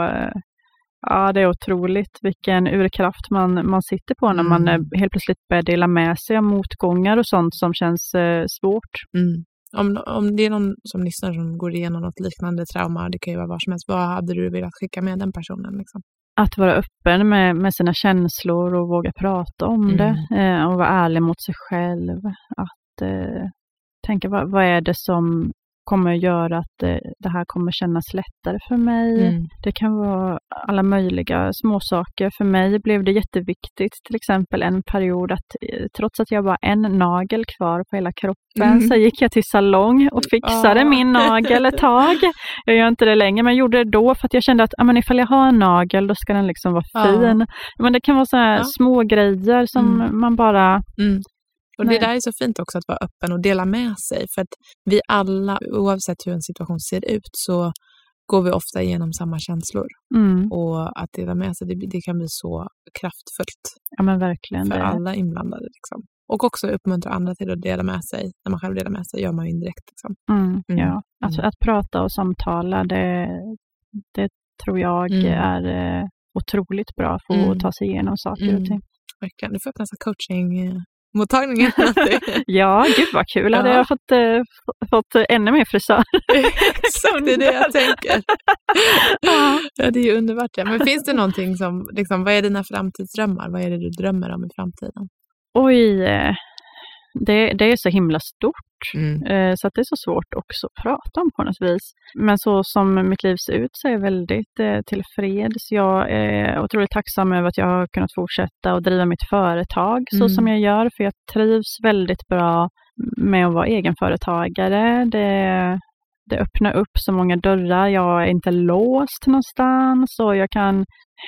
ja, det är otroligt vilken urkraft man, man sitter på när man Mm. eh, helt plötsligt börjar dela med sig av motgångar och sånt som känns eh, svårt. Mm. Om, om det är någon som lyssnar som går igenom något liknande trauma, det kan ju vara vad som helst, vad hade du velat skicka med den personen? Liksom? att vara öppen med, med sina känslor och våga prata om Mm. det eh, och vara ärlig mot sig själv. Att eh, tänka vad, vad är det som kommer göra att eh, det här kommer kännas lättare för mig. Mm. Det kan vara alla möjliga småsaker. För mig blev det jätteviktigt, till exempel en period att eh, trots att jag var en nagel kvar på hela kroppen Mm. så gick jag till salong och fixade Ah. min nagel ett tag. Jag gör inte det längre, men jag gjorde det då för att jag kände att ah, men ifall jag har en nagel då ska den liksom vara Ja. fin. Men det kan vara så här små grejer som Mm. man bara... Mm. Och Nej. det där är så fint också att vara öppen och dela med sig. För att vi alla, oavsett hur en situation ser ut, så går vi ofta igenom samma känslor. Mm, Och att dela med sig, det, det kan bli så kraftfullt ja men verkligen. för Det, alla inblandade. Liksom. Och också uppmuntra andra till att dela med sig. När man själv delar med sig gör man ju indirekt. Liksom. mm, Mm. Ja. Att, Mm. att prata och samtala, det, det tror jag Mm. är eh, otroligt bra för Mm. att ta sig igenom saker Mm. och ting. Verkligen. Du får öppna coachingmottagningen. Ja, gud vad kul. Hade Ja. jag fått, eh, fått ännu mer frisör. Exakt, det är det jag tänker. Ja. Ja, det är ju underbart. Ja. Men finns det någonting som, liksom, vad är dina framtidsdrömmar? Vad är det du drömmer om i framtiden? Oj, eh, det, det är så himla stort. Mm. Eh, Så att det är så svårt också att prata om på något vis. Men så som mitt liv ser ut så är jag väldigt eh, tillfreds. Jag är otroligt tacksam över att jag har kunnat fortsätta och driva mitt företag så Mm. som jag gör. För jag trivs väldigt bra med att vara egenföretagare. Det, det öppnar upp så många dörrar. Jag är inte låst någonstans och jag kan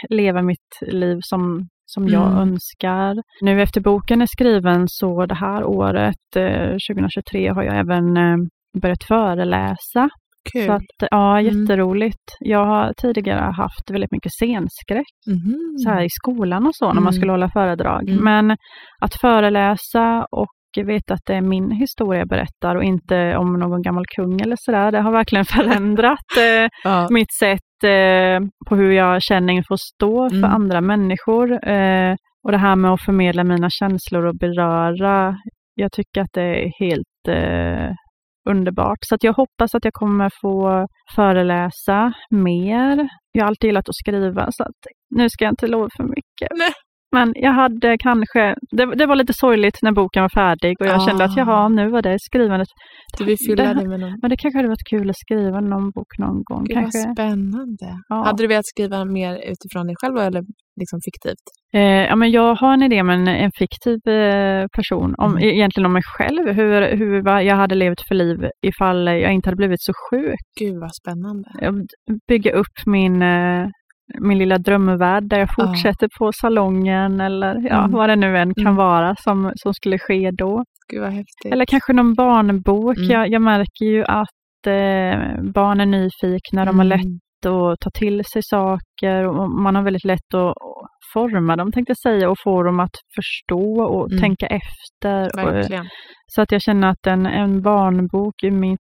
leva mitt liv som, som jag Mm. önskar. Nu efter boken är skriven så det här året, eh, 2023, har jag även eh, börjat föreläsa. Kul. Så att, ja, Mm. jätteroligt. Jag har tidigare haft väldigt mycket scenskräck Mhm. så här i skolan och så när Mm. man skulle hålla föredrag. Mm. Men att föreläsa och veta att det är min historia jag berättar och inte om någon gammal kung eller sådär, det har verkligen förändrat eh, ja. mitt sätt eh, på hur jag känner inför att stå för Mm. andra människor. Eh, och det här med att förmedla mina känslor och beröra, jag tycker att det är helt eh, underbart. Så jag hoppas att jag kommer få föreläsa mer. Jag har alltid gillat att skriva, så att nu ska jag inte lova för mycket. Nej. Men jag hade kanske, det, det var lite sorgligt när boken var färdig och jag Ah. kände att jaha, nu var det skrivandet. Du vill fylla det, med någon... men det kanske hade varit kul att skriva någon bok någon gång. Gud kanske. vad spännande. Ja. Hade du velat skriva mer utifrån dig själv eller liksom fiktivt? Eh, ja, men jag har en idé med en, en fiktiv eh, person, om, Mm. egentligen om mig själv, hur, hur vad jag hade levt för liv ifall jag inte hade blivit så sjuk. Gud vad spännande. Bygga upp min, eh, min lilla drömvärld där jag Ja. fortsätter på salongen eller ja, Mm. vad det nu än kan Mm. vara som, som skulle ske då. Eller kanske någon barnbok. Mm. Jag, jag märker ju att eh, barn är nyfikna, de har Mm. lätt att ta till sig saker och man har väldigt lätt att, forma dem tänkte jag säga och få dem att förstå och Mm. tänka efter. Och, Verkligen. så att jag känner att en, en barnbok i mitt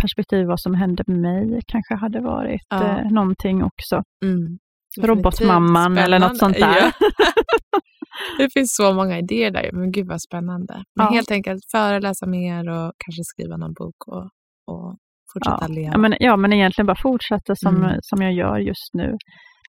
perspektiv vad som hände med mig kanske hade varit Ja. eh, någonting också. Mm. Robotmamman eller något sånt där. Ja. det finns så många idéer där, men gud vad spännande. Men Ja. helt enkelt föreläsa mer och kanske skriva någon bok och, och fortsätta leva. Ja men, ja, men egentligen bara fortsätta som, Mm. som jag gör just nu.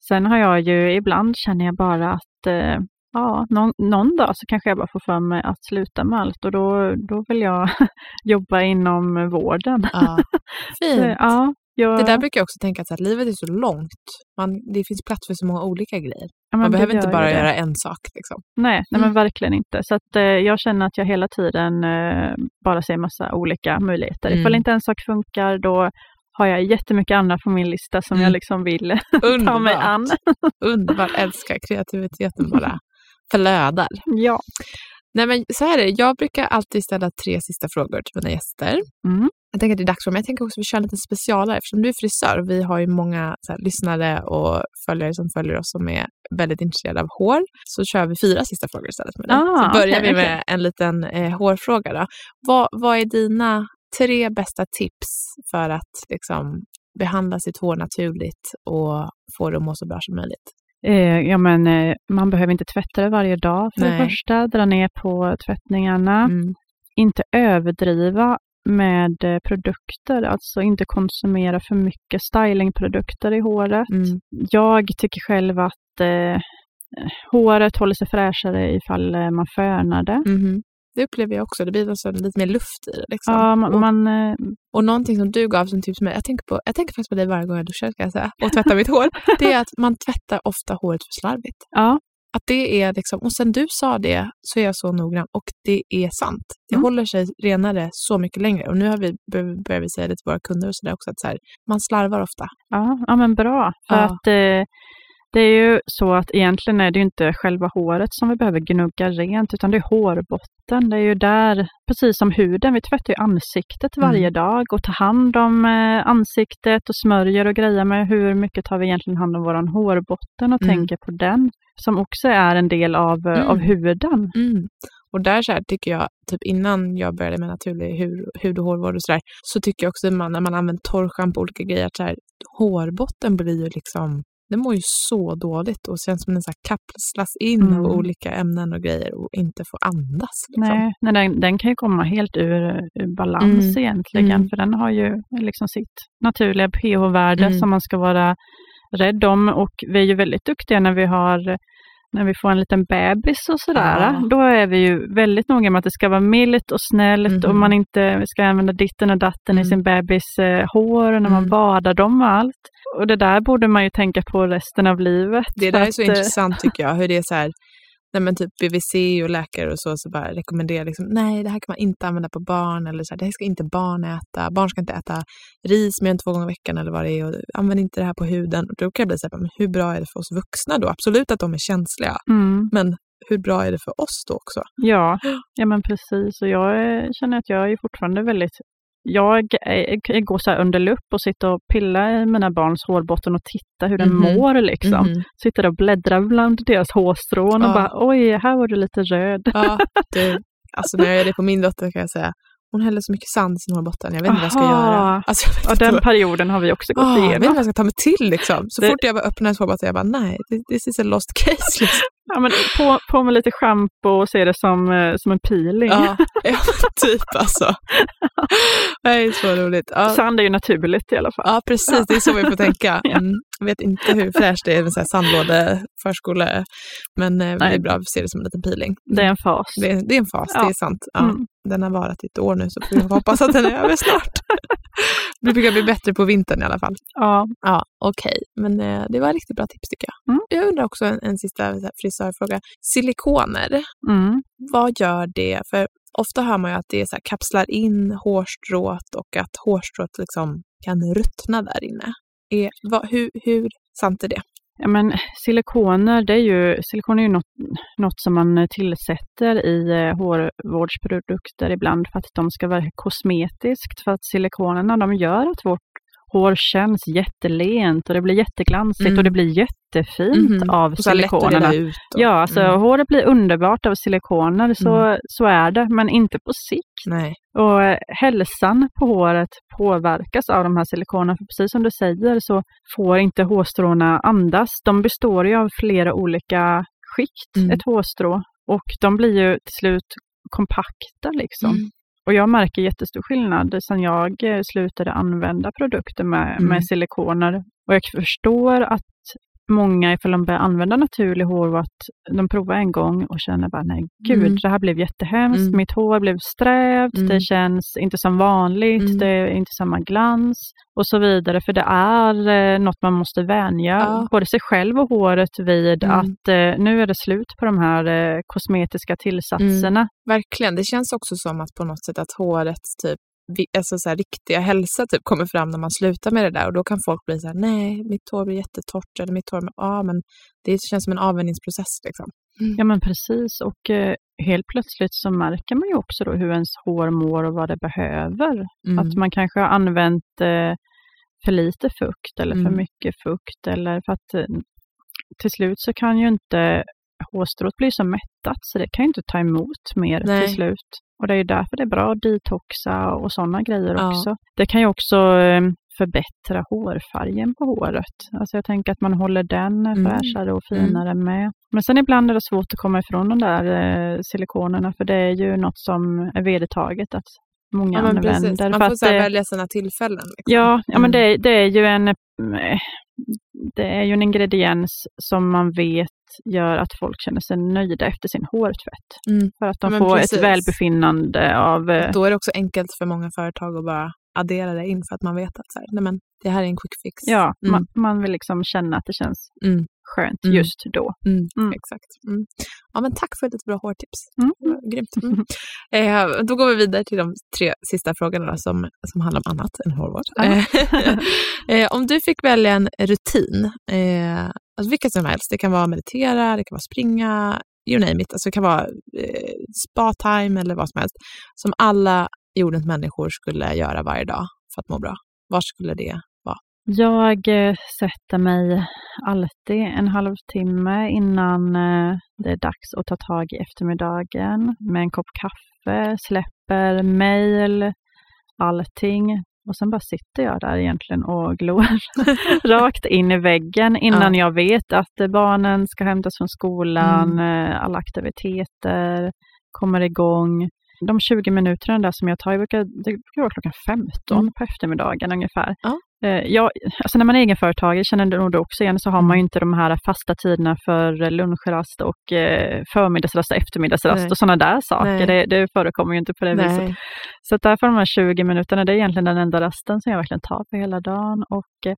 Sen har jag ju, ibland känner jag bara att eh, ja, någon, någon dag så kanske jag bara får för mig att sluta med allt och då, då vill jag jobba inom vården. Ja. Så, Fint. ja, jag, Det där brukar jag också tänka att, så livet är så långt. Man, det finns plats för så många olika grejer. ja, Man behöver inte bara det. göra en sak. Liksom. Nej, nej Mm. men verkligen inte. Så att, eh, jag känner att jag hela tiden eh, bara ser massa olika möjligheter. Mm. Ifall inte en sak funkar då har jag jättemycket andra på min lista som Mm. jag liksom vill ta mig an. Underbart. Älskar kreativiteten bara flödar. Ja. Nej, men så här är det. Jag brukar alltid ställa tre sista frågor till mina gäster. Mm. Jag tänker att det är dags för mig. Jag tänker också att vi kör en liten specialare eftersom du är frisör. Vi har ju många här, lyssnare och följare som följer oss som är väldigt intresserade av hår. Så kör vi fyra sista frågor istället med. Ah, så börjar okej, vi med en liten eh, hårfråga. Då. Vad, vad är dina tre bästa tips för att liksom, behandla sitt hår naturligt och få det att må så bra som möjligt? Eh, ja, men eh, man behöver inte tvätta det varje dag för Nej. det första. Dra ner på tvättningarna. Mm. Inte överdriva med eh, produkter, alltså inte konsumera för mycket stylingprodukter i håret. Mm. Jag tycker själv att eh, håret håller sig fräschare ifall eh, man fönar det. Mhm. Det upplever jag också. Det blir alltså lite mer luft i det. Liksom. Ja, man, och, man, eh, och någonting som du gav som tips mig, jag tänker, på, jag tänker faktiskt på dig varje gång jag duschar ska jag säga, och tvättar mitt hår, det är att man tvättar ofta håret för slarvigt. ja, Att det är liksom, och sen du sa det så är jag så noggrann och det är sant. Det Mm. håller sig renare så mycket längre. Och nu har vi, bör- börjar vi säga det till våra kunder och sådär också, att så här, man slarvar ofta. ja, ja, men bra. För Ja. att eh, det är ju så att egentligen är det inte själva håret som vi behöver gnugga rent, utan det är hårbotten. Det är ju där, precis som huden, vi tvättar ju ansiktet Mm. varje dag och tar hand om eh, ansiktet och smörjer och grejer med hur mycket tar vi egentligen hand om våran hårbotten och Mm. tänker på den, som också är en del av, eh, Mm. av huden. Mm. Och där så här, tycker jag, typ innan jag började med naturlig hud, hud och hårvård och sådär, så tycker jag också att man, när man använder torrschampo och olika grejer, att så här, hårbotten blir ju liksom, det mår ju så dåligt och känns som den så kapslas in Mm. av olika ämnen och grejer och inte får andas. Liksom. Nej, nej den, den kan ju komma helt ur, ur balans Mm. egentligen, Mm. för den har ju liksom sitt naturliga pH-värde Mm. som man ska vara rädd om och vi är ju väldigt duktiga när vi har när vi får en liten bebis och sådär, Ja. då är vi ju väldigt noga med att det ska vara milt och snällt och Mhm. man inte ska använda ditten och datten i Mm. sin bebis eh, hår och när man Mm. badar dem och allt. Och det där borde man ju tänka på resten av livet. Det där är så eh, intressant tycker jag, hur det är så här, nej men typ BVC och läkare och så, så bara rekommenderar liksom, nej det här kan man inte använda på barn eller så här, det här ska inte barn äta, barn ska inte äta ris mer än två gånger i veckan eller vad det är och använd inte det här på huden. Och då kan jag bli så här, men hur bra är det för oss vuxna då? Absolut att de är känsliga, Mm. men hur bra är det för oss då också? Ja, ja men precis. Och jag eh, känner att jag är fortfarande väldigt... Jag, är, jag går så här under lupp och sitter och pillar i mina barns hårbotten och tittar hur den Mhm. mår. Liksom. Mhm. Sitter och bläddrar bland deras hårstrån och Ja. bara oj, här var du lite röd. Ja, du, alltså när jag gör det på min dotter kan jag säga, hon häller så mycket sand i sin hårbotten, jag vet inte vad jag ska Aha. göra. Alltså, Och inte den vad- perioden har vi också gått Ah, jag vet inte igenom. vad jag ska ta mig till liksom. Så Det- fort jag öppnar hennes hårbotten, jag bara nej, this is a lost case. Liksom. Ja, men på, på med lite schampo och se det som, eh, som en peeling. Ja, ja, typ alltså. Det är så roligt. Ja, Sand är ju naturligt i alla fall. ja, precis. Det är så vi får tänka. Mm. Jag vet inte hur fräscht det är med så här sandlådeförskola, men eh, det är Nej. bra att se det som en liten peeling. Det är en fas. Det är, det är en fas, Ja. det är sant. Ja, Mm. Den har varit i ett år nu, så får vi hoppas att den är över snart. Det brukar bli bättre på vintern i alla fall. Ja. Ja, okej. Men eh, det var riktigt bra tips tycker jag. Mm. Jag undrar också en, en sista frisörfråga. Silikoner, Mm. vad gör det? För ofta hör man ju att det så här, kapslar in hårstrået och att hårstrået liksom kan ruttna där inne. Är, vad, hur, hur sant är det? Ja, men silikoner, det är ju, silikon är ju något, något som man tillsätter i eh, hårvårdsprodukter ibland för att de ska vara kosmetiskt. För att silikonerna de gör att vårt hår känns jättelent och det blir jätteglansigt Mm. och det blir jättefint Mhm. av Och silikonerna. och- Ja, alltså Mm. håret blir underbart av silikoner, så, så är det, men inte på sikt. Nej. Och eh, hälsan på håret påverkas av de här silikonerna. För precis som du säger så får inte hårstråna andas. De består ju av flera olika skikt, Mm. ett hårstrå. Och de blir ju till slut kompakta liksom. Mm. Och jag märker jättestor skillnad sen jag eh, slutade använda produkter med, Mm. med silikoner. Och jag förstår att många, ifall de börjar använda naturlig hårvatt, de provar en gång och känner bara nej gud, Mm. det här blev jättehemskt, Mm. mitt hår blev strävt, Mm. det känns inte som vanligt, Mm. det är inte samma glans och så vidare. För det är eh, något man måste vänja Ja. både sig själv och håret vid Mm. att eh, nu är det slut på de här eh, kosmetiska tillsatserna. Verkligen. Det känns också som att på något sätt att hårets typ, alltså så här, riktiga hälsa typ kommer fram när man slutar med det där och då kan folk bli så här, nej, mitt hår blir jättetorrt eller mitt hår, ja men det känns som en avvänjningsprocess liksom. Ja men precis och eh, helt plötsligt så märker man ju också då hur ens hår mår och vad det behöver. Mm. Att man kanske har använt eh, för lite fukt eller för Mm. mycket fukt eller för att eh, till slut så kan ju inte hårstrået bli så mättat så det kan ju inte ta emot mer Nej. till slut. Och det är ju därför det är bra att detoxa och sådana grejer Ja. också. Det kan ju också eh, förbättra hårfärgen på håret. Alltså jag tänker att man håller den Mm. fräschare och finare med. Men sen ibland är det svårt att komma ifrån de där eh, silikonerna för det är ju något som är vedertaget att många Ja, använder. precis. Man får så det- välja sina tillfällen. Liksom. Ja, ja men Mm. det, det är ju en eh, det är ju en ingrediens som man vet gör att folk känner sig nöjda efter sin hårtvätt. Mm. För att de Men får precis. ett välbefinnande av... eh, Då är det också enkelt för många företag att bara addera det in för att man vet att så här, nej men, det här är en quick fix. Ja, Mm. man, man vill liksom känna att det känns Mm. Skönt Mm. just då. Mm, Mm. Exakt. Mm. Ja, men tack för ett bra hårtips. Mm. Grymt. Mm. Eh, då går vi vidare till de tre sista frågorna som, som handlar om annat än hårvård. Ja. eh, om du fick välja en rutin, eh, alltså vilken som helst, det kan vara meditera, det kan vara springa, you name it, alltså det kan vara eh, spa-time eller vad som helst, som alla jordens människor skulle göra varje dag för att må bra. Var skulle det? Jag eh, sätter mig alltid en halvtimme innan eh, det är dags att ta tag i eftermiddagen med en kopp kaffe, släpper mejl, allting. Och sen bara sitter jag där egentligen och glor rakt in i väggen innan jag vet att barnen ska hämtas från skolan, eh, alla aktiviteter kommer igång. De 20 minuterna där som jag tar, jag brukar, det brukar vara klockan 15 Mm. på eftermiddagen ungefär. Ja. Eh, Jag, alltså när man är egenföretagare, känner du nog också igen, så har man ju Mm. inte de här fasta tiderna för lunchrast och eh, förmiddagsrast och eftermiddagsrast Nej. och sådana där saker. Det, det förekommer ju inte på det viset. Nej. Så att därför de här 20 minuterna, det är egentligen den enda rasten som jag verkligen tar på hela dagen. Och eh,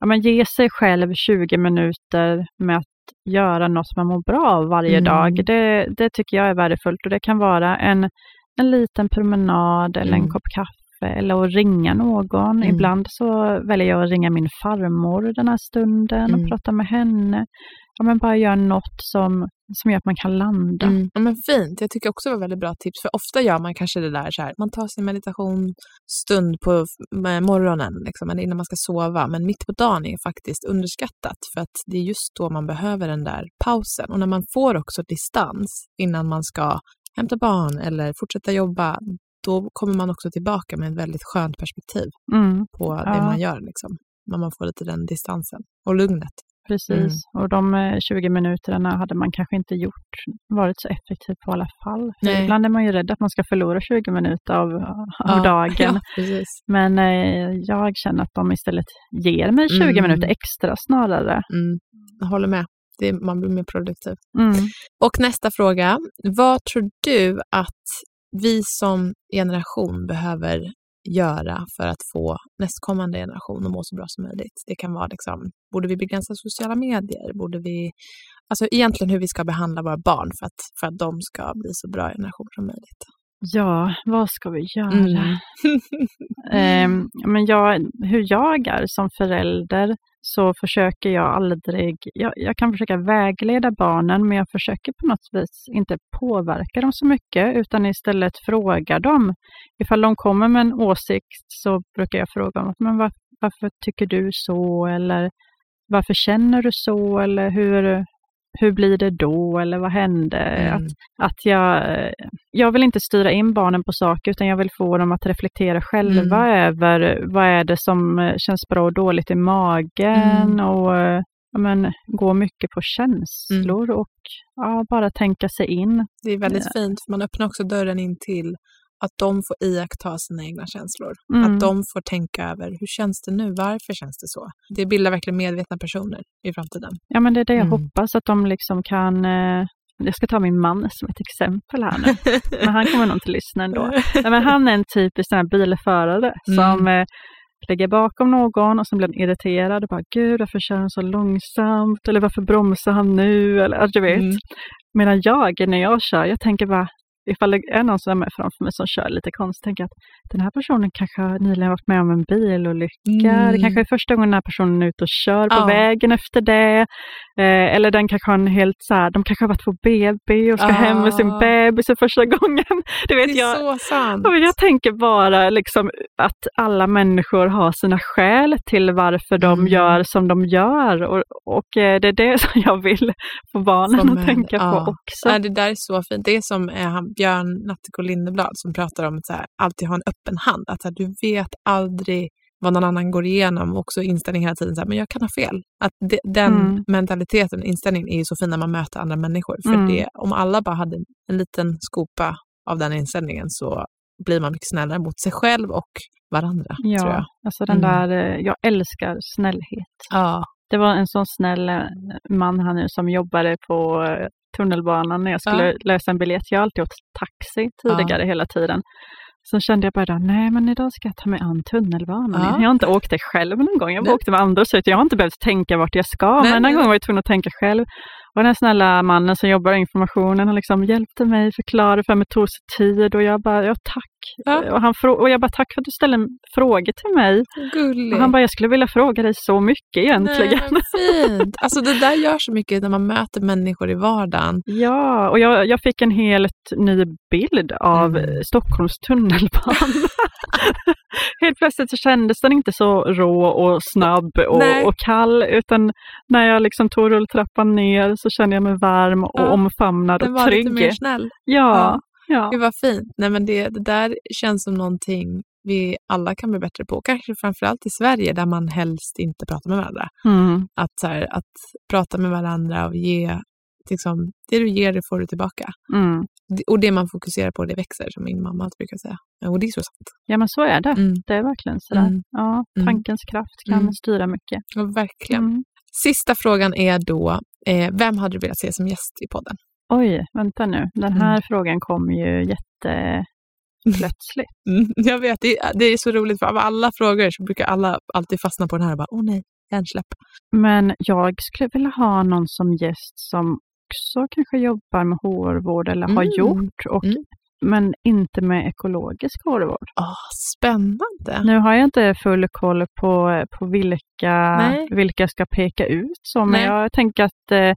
ja, men ge sig själv 20 minuter med att göra något man mår bra av varje Mm. dag. Det, det tycker jag är värdefullt och det kan vara en, en liten promenad eller Mm. en kopp kaffe eller att ringa någon. Mm. Ibland så väljer jag att ringa min farmor den här stunden Mm. och prata med henne. Ja, men bara göra något som, som gör att man kan landa. Mm. Ja, men fint. Jag tycker också det var väldigt bra tips. För ofta gör man kanske det där så här, man tar sin meditationsstund på morgonen liksom, eller innan man ska sova. Men mitt på dagen är faktiskt underskattat för att det är just då man behöver den där pausen. Och när man får också distans innan man ska hämta barn eller fortsätta jobba, då kommer man också tillbaka med ett väldigt skönt perspektiv Mm. på det Ja. man gör. Liksom. När man får lite den distansen och lugnet. Precis, Mm. och de eh, 20 minuterna hade man kanske inte gjort, varit så effektiv på alla fall. Ibland är man ju rädd att man ska förlora 20 minuter av, av Ja, dagen. Ja. Men eh, jag känner att de istället ger mig 20 Mm. minuter extra snarare. Mm. Jag håller med. Det, man blir mer produktiv. Mm. Och nästa fråga. Vad tror du att vi som generation behöver göra för att få nästkommande generation att må så bra som möjligt? Det kan vara liksom, borde vi begränsa sociala medier? Borde vi, alltså egentligen hur vi ska behandla våra barn för att, för att de ska bli så bra generation som möjligt. Ja, vad ska vi göra? Mm. Ehm, men jag, hur jag är som förälder så försöker jag aldrig, jag, jag kan försöka vägleda barnen men jag försöker på något vis inte påverka dem så mycket utan istället fråga dem. Ifall de kommer med en åsikt så brukar jag fråga dem, men var, varför tycker du så? Eller varför känner du så? Eller hur, hur blir det då? Eller vad hände? Mm. Att, att jag, jag vill inte styra in barnen på saker, utan jag vill få dem att reflektera själva Mm. över vad är det som eh, känns bra och dåligt i magen. Mm. Och eh, men, gå mycket på känslor och ja, bara tänka sig in. Det är väldigt fint, för man öppnar också dörren in till att de får iaktta sina egna känslor. Mm. Att de får tänka över hur känns det nu? Varför känns det så? Det bildar verkligen medvetna personer i framtiden. Ja, men det är det jag Mm. hoppas, att de liksom kan... Eh, jag ska ta min man som ett exempel här nu, men han kommer nog inte lyssna ändå. Nej, men han är en typisk sån här bilförare Mm. som eh, ligger bakom någon och som blir irriterad och bara gud varför kör han så långsamt eller varför bromsar han nu eller du vet. Mm. Medan jag när jag kör, jag tänker bara ifall det är någon som är med framför mig som kör lite konstigt, tänker jag att den här personen kanske har nyligen varit med om en bilolycka. Mm. Det kanske är första gången den här personen är ute och kör på Ja. vägen efter det. Eh, eller den kanske har en helt så här, de kanske har varit på BB och ska hem med sin Ah. bebis för första gången. Du vet, Det är jag, så sant. Ja, Jag tänker bara liksom att alla människor har sina skäl till varför de Mm. gör som de gör. Och, och eh, det är det som jag vill få barnen Få att tänka ja. på också. Ja, det där är så fint. Det är som eh, Björn Natthiko Lindeblad som pratar om att så här, alltid ha en öppen hand. Att så här, du vet aldrig vad någon annan går igenom. Och också inställning hela tiden, så här, men jag kan ha fel. Att det, den Mm. mentaliteten, inställningen är ju så fin när man möter andra människor. För Mm. det, om alla bara hade en liten skopa av den inställningen så blir man mycket snällare mot sig själv och varandra. Tror jag. Ja, alltså den Mm. där, eh, jag älskar snällhet. Ja. Det var en sån snäll eh, man här nu som jobbade på eh, tunnelbanan när jag skulle Ja. lösa en biljett. Jag har alltid åkt taxi tidigare hela tiden. Så kände jag bara, nej men idag ska jag ta mig an tunnelbanan. Ja. Jag har inte åkt det själv någon gång. Jag Nej. åkte med andra så jag har inte behövt tänka vart jag ska. Nej, men den gången var jag tvungen att tänka själv. Och den här snälla mannen som jobbar i informationen, han liksom hjälpte mig, förklarade för mig, tog sig tid och jag bara, ja tack. Ja. Och, han och jag bara, tack för att du ställer fråga till mig. Gullig. Och han bara, jag skulle vilja fråga dig så mycket egentligen. Nej, fint. Alltså det där gör så mycket när man möter människor i vardagen. Ja, och jag, jag fick en helt ny bild av mm. Stockholms tunnelbana. helt plötsligt så kändes den inte så rå och snabb och, och kall, utan när jag liksom tog rulltrappan ner så kände jag mig varm och Ja, omfamnad Den och var trygg. lite mer snäll. Ja, ja. Gud vad fint. Nej, men det, det där känns som någonting vi alla kan bli bättre på. Kanske framförallt i Sverige där man helst inte pratar med varandra. Mm. Att, så här, att prata med varandra och ge, liksom, det du ger det får du tillbaka. Mm. Och det man fokuserar på det växer som min mamma alltid brukar säga. Och det är så sant. ja, men så är det. Mm. Det är verkligen sådär. Mm. Ja, Mm. tankens kraft kan Mm. styra mycket. Ja, verkligen. Mm. Sista frågan är då, eh, vem hade du velat se som gäst i podden? Oj, vänta nu. Den här frågan kom ju jätteplötsligt. Mm, jag vet, det det är så roligt för av alla frågor så brukar alla alltid fastna på den här och bara, åh nej, hjärnsläpp. Men jag skulle vilja ha någon som gäst som också kanske jobbar med hårvård eller har Mm. gjort, och, Mm. men inte med ekologisk hårvård. Åh, spännande. Nu har jag inte full koll på, på vilka, Nej. vilka jag ska peka ut, så, men Nej. jag tänker att eh,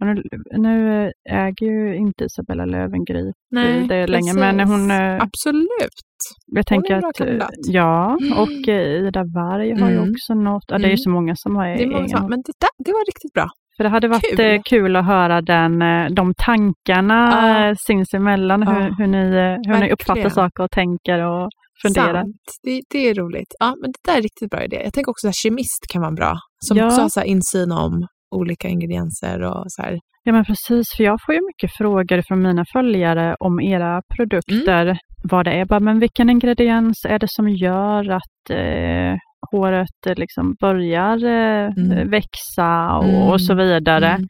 nu, nu äger ju inte Isabella Löwengrip Nej, det länge, precis. men hon... eh, Absolut. Jag tänker en bra att, kandidat. ja, Mm. och eh, Ida Varg har ju Mm. också något. Ja, det är Mm. ju så många som har Det är egen som, men det, där, det var riktigt bra. För det hade varit Kul. kul, kul att höra den, eh, de tankarna Ja. ja. sinsemellan, Ja. hur, hur, ni, eh, hur ni uppfattar saker och tänker och funderar. Det, det är roligt. Ja, men det där är en riktigt bra idé. Jag tänker också att kemist kan vara bra. Som Ja. också har så insyn om olika ingredienser och så här. Ja men precis, för jag får ju mycket frågor från mina följare om era produkter, Mm. vad det är. Bara, men vilken ingrediens är det som gör att eh, håret eh, liksom börjar eh, Mm. växa och, Mm. och så vidare? Mm.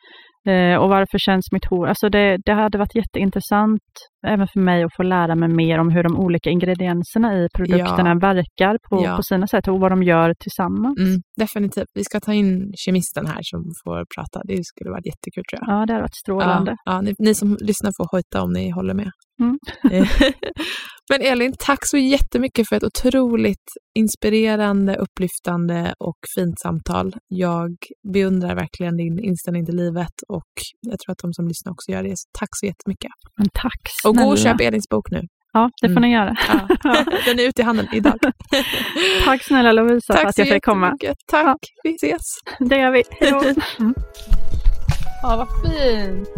Eh, och varför känns mitt hår... Alltså det, det hade varit jätteintressant även för mig att få lära mig mer om hur de olika ingredienserna i produkterna verkar på, Ja. på sina sätt och vad de gör tillsammans. Mm, definitivt. Vi ska ta in kemisten här som får prata. Det skulle vara jättekul tror jag. Ja, det hade varit strålande. Ja, ja, ni, ni som lyssnar får hojta om ni håller med. Mm. Men Elin, tack så jättemycket för ett otroligt inspirerande, upplyftande och fint samtal. Jag beundrar verkligen din inställning till livet och jag tror att de som lyssnar också gör det. Så tack så jättemycket. Men tack Och snälla. gå och köp Elins bok nu. Ja, det får ni göra. Ja. Den är ute i handen idag. Tack snälla Lovisa Tack för att så jag fick komma. jättemycket. Tack, Ja. vi ses. Det gör vi. Hej då. Ja, vad fint.